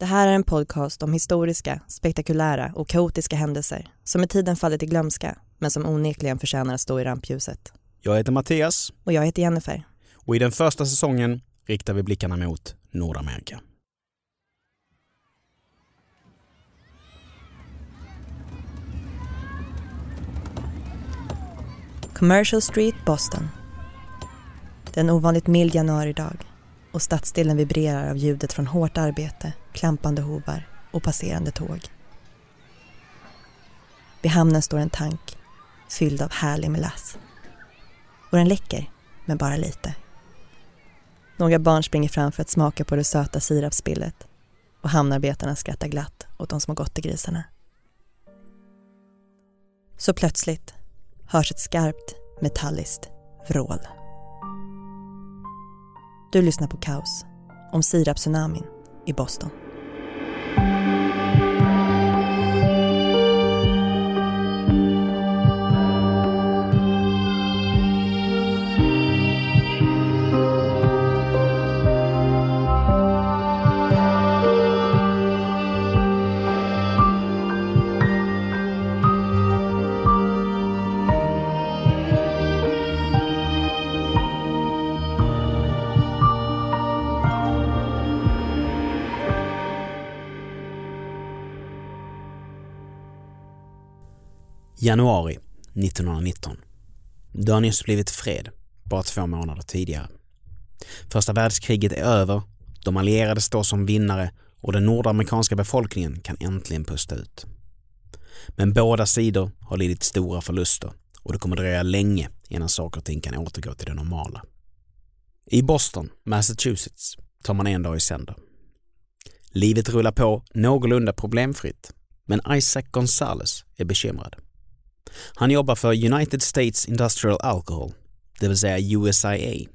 Det här är en podcast om historiska, spektakulära och kaotiska händelser som med tiden fallit i glömska men som onekligen förtjänar att stå i rampljuset. Jag heter Mattias Och jag heter Jennifer. och i den första säsongen riktar vi blickarna mot Nordamerika. Commercial Street, Boston. Det är en ovanligt mild januaridag och stadsdelen vibrerar av ljudet från hårt arbete, klampande hovar och passerande tåg. Vid hamnen står en tank fylld av härlig melass. Och den läcker, men bara lite. Några barn springer fram för att smaka på det söta sirapsspillet och hamnarbetarna skrattar glatt åt de små gottegrisarna. Så plötsligt hörs ett skarpt metalliskt vrål. Du lyssnar på Kaos om sirapstsunamin i Boston. Januari 1919. Det har nyss blivit fred, bara två månader tidigare. Första världskriget är över, de allierade står som vinnare och den nordamerikanska befolkningen kan äntligen pusta ut. Men båda sidor har lidit stora förluster och det kommer dröja länge innan saker och ting kan återgå till det normala. I Boston, Massachusetts, tar man en dag i sänder. Livet rullar på någorlunda problemfritt, men Isaac Gonzales är bekymrad. Han jobbar för United States Industrial Alcohol, det vill säga USIA.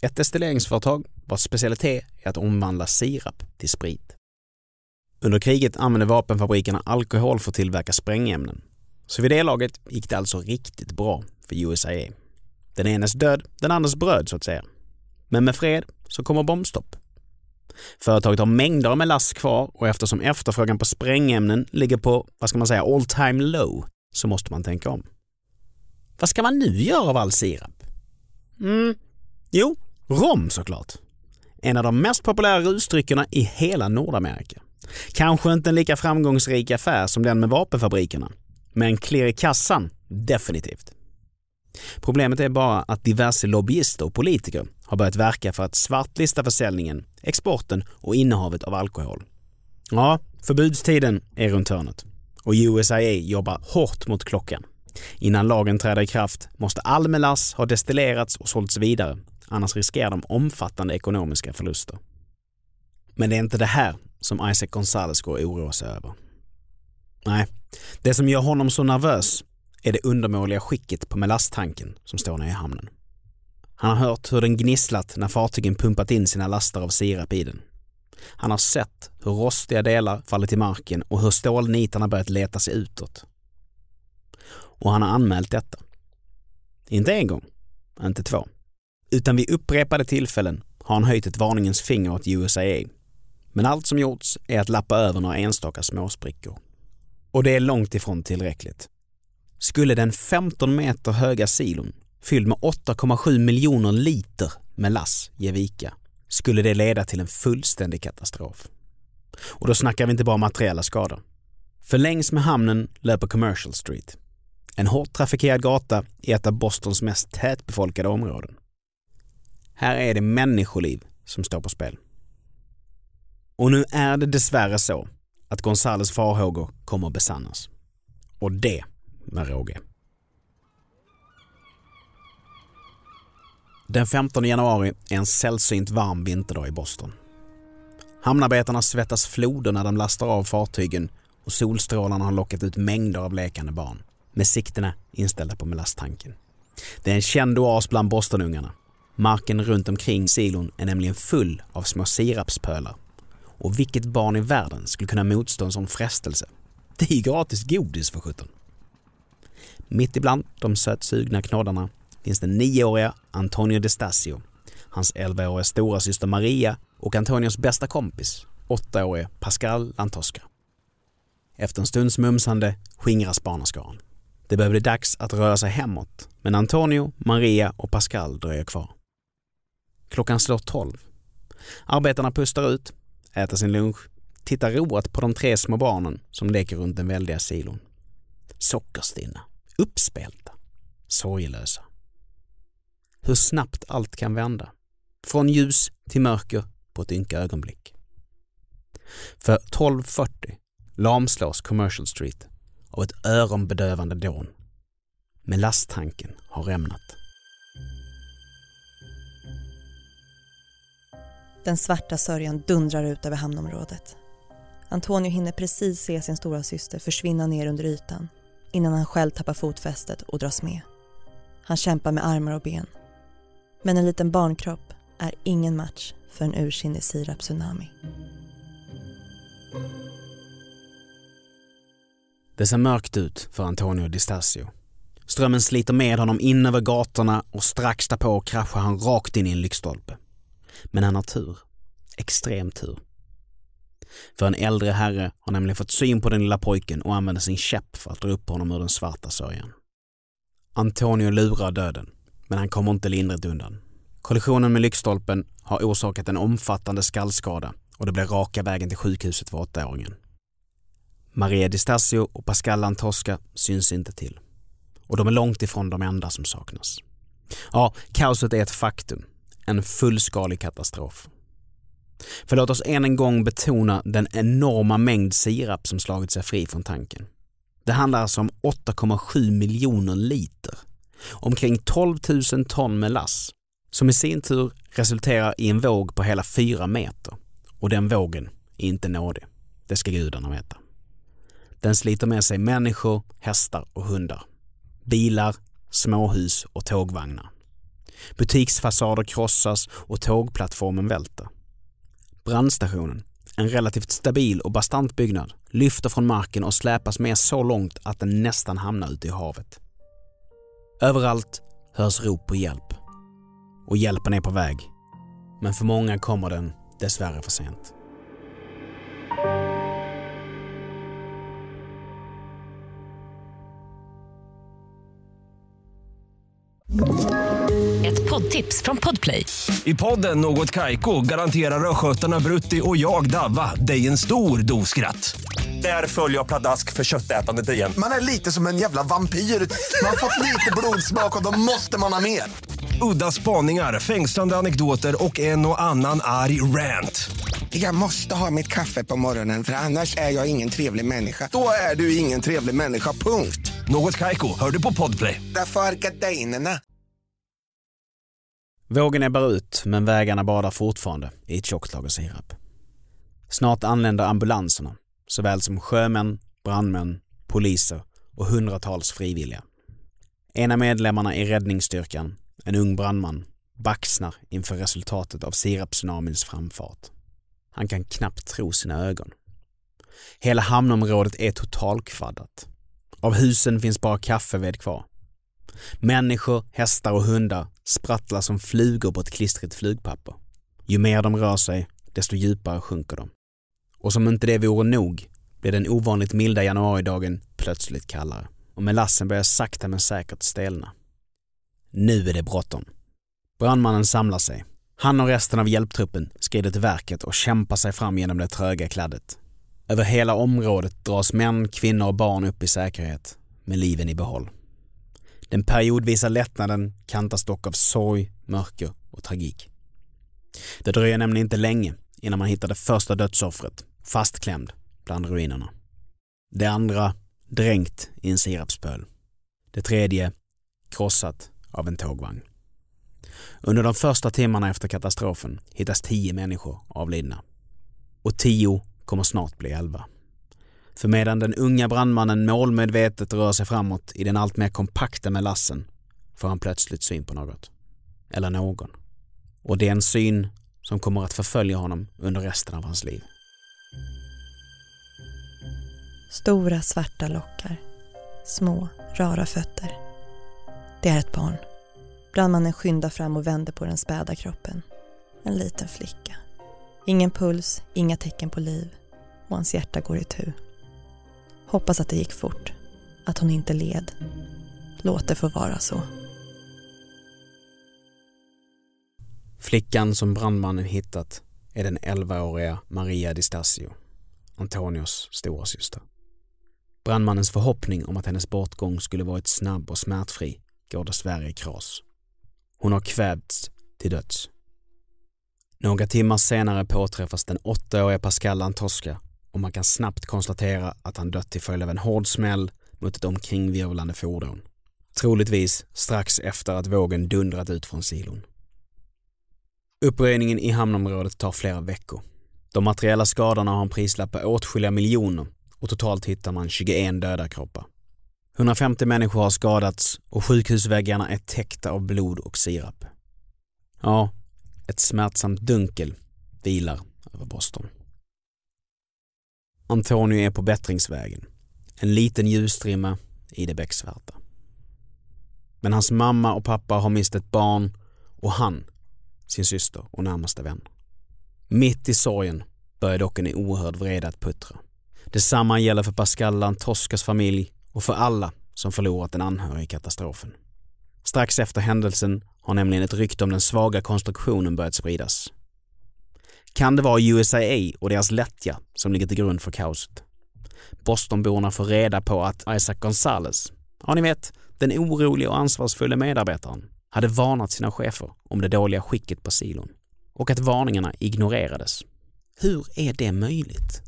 Ett destilleringsföretag vars specialitet är att omvandla sirap till sprit. Under kriget använde vapenfabrikerna alkohol för att tillverka sprängämnen. Så vid det laget gick det alltså riktigt bra för USIA. Den enes död, den andres bröd så att säga. Men med fred så kommer bombstopp. Företaget har mängder med lass kvar och eftersom efterfrågan på sprängämnen ligger på, vad ska man säga, all time low så måste man tänka om. Vad ska man nu göra av all sirap? Mm, jo, rom såklart. En av de mest populära rusdryckerna i hela Nordamerika. Kanske inte en lika framgångsrik affär som den med vapenfabrikerna, men klirr i kassan, definitivt. Problemet är bara att diverse lobbyister och politiker har börjat verka för att svartlista försäljningen, exporten och innehavet av alkohol. Ja, förbudstiden är runt hörnet och USIA jobbar hårt mot klockan. Innan lagen träder i kraft måste all melass ha destillerats och sålts vidare, annars riskerar de omfattande ekonomiska förluster. Men det är inte det här som Isaac Gonzales går och oroar sig över. Nej, det som gör honom så nervös är det undermåliga skicket på melasttanken som står nere i hamnen. Han har hört hur den gnisslat när fartygen pumpat in sina laster av sirap i den. Han har sett hur rostiga delar fallit i marken och hur stålnitarna börjat leta sig utåt. Och han har anmält detta. Inte en gång, inte två, utan vid upprepade tillfällen har han höjt ett varningens finger åt USAA. Men allt som gjorts är att lappa över några enstaka småsprickor. Och det är långt ifrån tillräckligt. Skulle den 15 meter höga silon, fylld med 8,7 miljoner liter med lass, ge vika, skulle det leda till en fullständig katastrof. Och då snackar vi inte bara materiella skador. För längs med hamnen löper Commercial Street. En hårt trafikerad gata i ett av Bostons mest tätbefolkade områden. Här är det människoliv som står på spel. Och nu är det dessvärre så att Gonzales farhågor kommer att besannas. Och det med råge. Den 15 januari är en sällsynt varm vinterdag i Boston. Hamnarbetarna svettas floder när de lastar av fartygen och solstrålarna har lockat ut mängder av lekande barn med siktena inställda på melasttanken. Det är en känd oas bland Bostonungarna. Marken runt omkring silon är nämligen full av små sirapspölar. Och vilket barn i världen skulle kunna motstå en sån frestelse? Det är ju gratis godis för sjutton. Mitt ibland de sötsugna knoddarna finns den nioåriga Antonio Destasio, hans 11-åriga stora syster Maria och Antonios bästa kompis, 8-årige Pascal Lantosca. Efter en stunds mumsande skingras barnaskaran. Det börjar bli dags att röra sig hemåt, men Antonio, Maria och Pascal dröjer kvar. Klockan slår tolv. Arbetarna pustar ut, äter sin lunch, tittar roat på de tre små barnen som leker runt den väldiga silon. Sockerstinna, uppspelta, sorgelösa. Hur snabbt allt kan vända. Från ljus till mörker på ett ynka ögonblick. För 12.40 lamslås Commercial Street av ett öronbedövande dån. Men lasttanken har rämnat. Den svarta sörjan dundrar ut över hamnområdet. Antonio hinner precis se sin stora syster försvinna ner under ytan innan han själv tappar fotfästet och dras med. Han kämpar med armar och ben. Men en liten barnkropp är ingen match för en ursinnig sirap-tsunami. Det ser mörkt ut för Antonio Di Stasio. Strömmen sliter med honom in över gatorna och strax därpå kraschar han rakt in i en lyktstolpe. Men han har tur. Extrem tur. För en äldre herre har nämligen fått syn på den lilla pojken och använder sin käpp för att dra upp honom ur den svarta sörjan. Antonio lurar döden, men han kommer inte lindrigt undan. Kollisionen med lyktstolpen har orsakat en omfattande skallskada och det blir raka vägen till sjukhuset för åttaåringen. Maria Di Stasio och Pascal Lantosca syns inte till. Och de är långt ifrån de enda som saknas. Ja, kaoset är ett faktum. En fullskalig katastrof. För låt oss än en gång betona den enorma mängd sirap som slagit sig fri från tanken. Det handlar alltså om 8,7 miljoner liter. Omkring 12 000 ton med lass som i sin tur resulterar i en våg på hela 4 meter. Och den vågen är inte nådig. Det ska gudarna veta. Den sliter med sig människor, hästar och hundar. Bilar, småhus och tågvagnar. Butiksfasader krossas och tågplattformen välter. Brandstationen, en relativt stabil och bastant byggnad, lyfter från marken och släpas med så långt att den nästan hamnar ute i havet. Överallt hörs rop på hjälp. Och hjälpen är på väg. Men för många kommer den dessvärre för sent. Ett poddtips från Podplay. I podden Något Kaiko garanterar östgötarna Brutti och jag, Davva, dig en stor dos skratt. Där följer jag pladask för köttätandet igen. Man är lite som en jävla vampyr. Man har fått lite blodsmak och då måste man ha mer. Udda spaningar, fängslande anekdoter och en och annan arg rant. Jag måste ha mitt kaffe på morgonen för annars är jag ingen trevlig människa. Då är du ingen trevlig människa, punkt. Något Kaiko, hör du på Podplay. Därför är gardinerna. Vågen ebbar ut, men vägarna badar fortfarande i ett tjockt lager sirap. Snart anländer ambulanserna, såväl som sjömän, brandmän, poliser och hundratals frivilliga. En av medlemmarna i räddningsstyrkan, en ung brandman, baxnar inför resultatet av siraptsunamins framfart. Han kan knappt tro sina ögon. Hela hamnområdet är totalkvaddat. Av husen finns bara kaffeved kvar. Människor, hästar och hundar sprattlar som flugor på ett klistrigt flugpapper. Ju mer de rör sig, desto djupare sjunker de. Och som inte det vore nog blir den ovanligt milda januaridagen plötsligt kallare och melassen börjar sakta men säkert stelna. Nu är det bråttom. Brandmannen samlar sig. Han och resten av hjälptruppen skrider till verket och kämpar sig fram genom det tröga kladdet. Över hela området dras män, kvinnor och barn upp i säkerhet, med liven i behåll. Den periodvisa lättnaden kantas dock av sorg, mörker och tragik. Det dröjer nämligen inte länge innan man hittar det första dödsoffret, fastklämd bland ruinerna. Det andra dränkt i en sirapspöl. Det tredje krossat av en tågvagn. Under de första timmarna efter katastrofen hittas tio människor avlidna. Och tio kommer snart bli elva. För medan den unga brandmannen målmedvetet rör sig framåt i den allt mer kompakta melassen får han plötsligt syn på något. Eller någon. Och det är en syn som kommer att förfölja honom under resten av hans liv. Stora svarta lockar. Små, rara fötter. Det är ett barn. Brandmannen skyndar fram och vänder på den späda kroppen. En liten flicka. Ingen puls, inga tecken på liv och hans hjärta går i tu. Hoppas att det gick fort, att hon inte led. Låt det få vara så. Flickan som brandmannen hittat är den 11-åriga Maria Di Stasio, Antonios storasyster. Brandmannens förhoppning om att hennes bortgång skulle varit snabb och smärtfri går dessvärre i kras. Hon har kvävts till döds. Några timmar senare påträffas den åttaåriga Pascal Antosca och man kan snabbt konstatera att han dött till följd av en hård smäll mot ett omkringvirvlande fordon. Troligtvis strax efter att vågen dundrat ut från silon. Uppröjningen i hamnområdet tar flera veckor. De materiella skadorna har en prislapp på åtskilliga miljoner och totalt hittar man 21 döda kroppar. 150 människor har skadats och sjukhusväggarna är täckta av blod och sirap. Ja, ett smärtsamt dunkel vilar över Boston. Antonio är på bättringsvägen. En liten ljusstrimma i det becksvarta. Men hans mamma och pappa har mist ett barn och han sin syster och närmaste vän. Mitt i sorgen börjar dock en oerhörd vrede att puttra. Detsamma gäller för Pascal Lantoskas familj och för alla som förlorat en anhörig i katastrofen. Strax efter händelsen har nämligen ett rykte om den svaga konstruktionen börjat spridas. Kan det vara USAA och deras lättja som ligger till grund för kaoset? Bostonborna får reda på att Isaac Gonzales, ja ni vet, den oroliga och ansvarsfulla medarbetaren, hade varnat sina chefer om det dåliga skicket på silon och att varningarna ignorerades. Hur är det möjligt?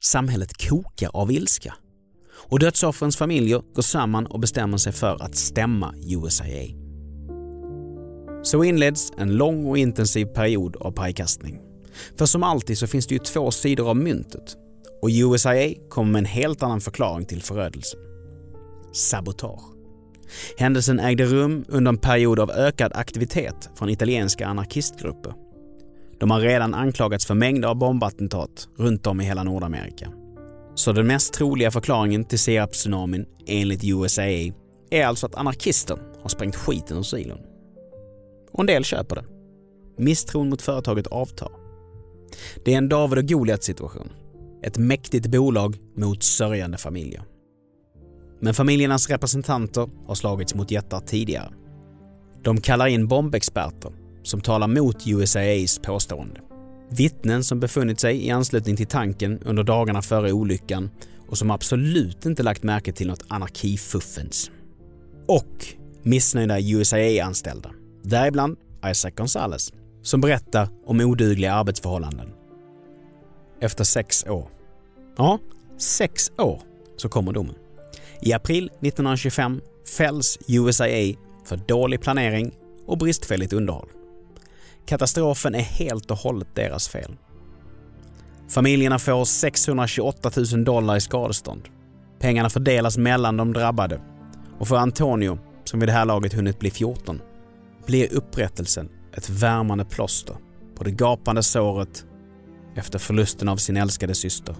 Samhället kokar av ilska och dödsoffrens familjer går samman och bestämmer sig för att stämma USIA. Så inleds en lång och intensiv period av pajkastning. För som alltid så finns det ju två sidor av myntet och USIA kommer med en helt annan förklaring till förödelsen. Sabotage. Händelsen ägde rum under en period av ökad aktivitet från italienska anarkistgrupper. De har redan anklagats för mängder av bombattentat runt om i hela Nordamerika. Så den mest troliga förklaringen till Serap-tsunamin enligt USAA är alltså att anarkister har sprängt skiten ur silon. Och en del köper det. Misstron mot företaget avtar. Det är en David och Goliat situation. Ett mäktigt bolag mot sörjande familjer. Men familjernas representanter har slagits mot jättar tidigare. De kallar in bombexperter som talar mot USAAs påstående. Vittnen som befunnit sig i anslutning till tanken under dagarna före olyckan och som absolut inte lagt märke till något anarkifuffens. Och missnöjda USAA-anställda, däribland Isaac Gonzales, som berättar om odugliga arbetsförhållanden. Efter sex år. Ja, sex år så kommer domen. I april 1925 fälls USIA för dålig planering och bristfälligt underhåll. Katastrofen är helt och hållet deras fel. Familjerna får 628 000 dollar i skadestånd. Pengarna fördelas mellan de drabbade och för Antonio, som vid det här laget hunnit bli 14, blir upprättelsen ett värmande plåster på det gapande såret efter förlusten av sin älskade syster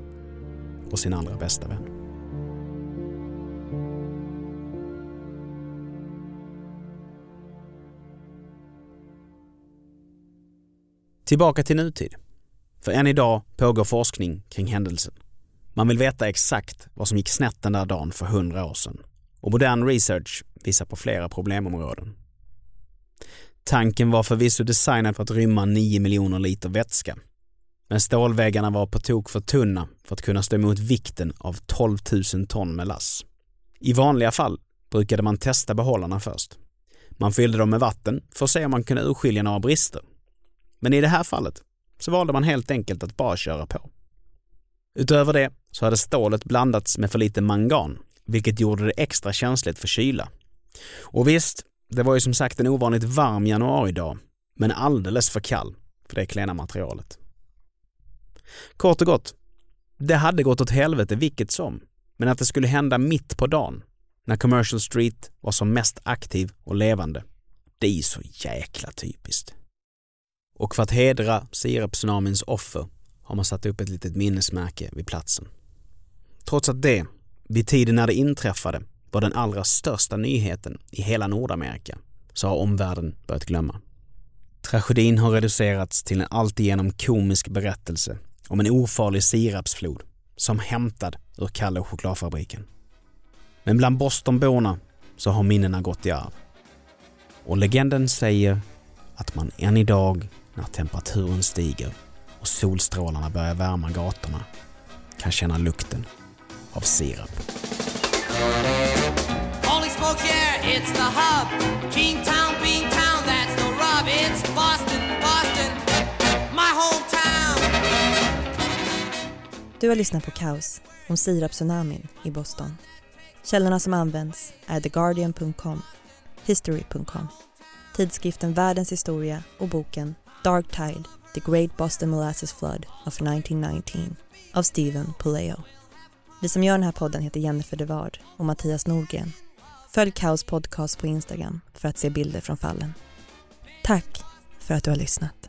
och sin allra bästa vän. Tillbaka till nutid. För än idag pågår forskning kring händelsen. Man vill veta exakt vad som gick snett den där dagen för hundra år sedan. Och modern research visar på flera problemområden. Tanken var förvisso designad för att rymma 9 miljoner liter vätska. Men stålväggarna var på tok för tunna för att kunna stå emot vikten av 12 000 ton med lass. I vanliga fall brukade man testa behållarna först. Man fyllde dem med vatten för att se om man kunde urskilja några brister men i det här fallet så valde man helt enkelt att bara köra på. Utöver det så hade stålet blandats med för lite mangan, vilket gjorde det extra känsligt för kyla. Och visst, det var ju som sagt en ovanligt varm januaridag, men alldeles för kall för det klena materialet. Kort och gott, det hade gått åt helvete vilket som, men att det skulle hända mitt på dagen, när Commercial Street var som mest aktiv och levande, det är ju så jäkla typiskt. Och för att hedra siraptsunamins offer har man satt upp ett litet minnesmärke vid platsen. Trots att det, vid tiden när det inträffade, var den allra största nyheten i hela Nordamerika så har omvärlden börjat glömma. Tragedin har reducerats till en alltigenom komisk berättelse om en ofarlig sirapsflod som hämtad ur Kalle och chokladfabriken. Men bland Bostonborna så har minnena gått i arv. Och legenden säger att man än idag när temperaturen stiger och solstrålarna börjar värma gatorna kan känna lukten av sirap. Holy smokes, yeah, it's the hub. Kingtown, Beantown, that's no rub. It's Boston, Boston, my hometown. Du har lyssnat på Kaos om sirapstsunamin i Boston. Källorna som används är theguardian.com, history.com, tidskriften Världens historia och boken Dark Tide, The Great Boston Molasses Flood of 1919 av Steven Puleo. Vi som gör den här podden heter Jennifer Devard och Mattias Norgren. Följ Kaos podcast på Instagram för att se bilder från fallen. Tack för att du har lyssnat.